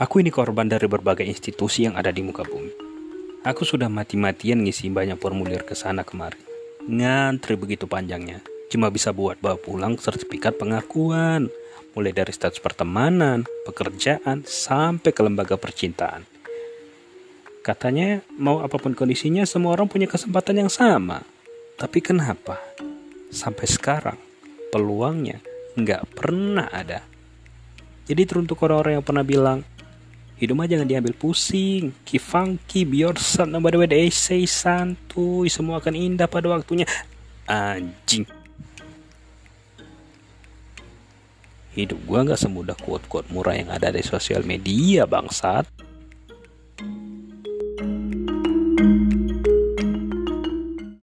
Aku ini korban dari berbagai institusi yang ada di muka bumi. Aku sudah mati-matian ngisi banyak formulir ke sana kemari. Ngantri begitu panjangnya. Cuma bisa buat bawa pulang sertifikat pengakuan. Mulai dari status pertemanan, pekerjaan, sampai ke lembaga percintaan. Katanya mau apa pun kondisinya semua orang punya kesempatan yang sama. Tapi kenapa? Sampai sekarang peluangnya nggak pernah ada. Jadi teruntuk orang-orang yang pernah bilang, hidup mah jangan diambil pusing, yourself, nobody way they say santuy, semua akan indah pada waktunya. Anjing. Hidup gua nggak semudah quote-quote murah yang ada di sosial media, bangsat. thank you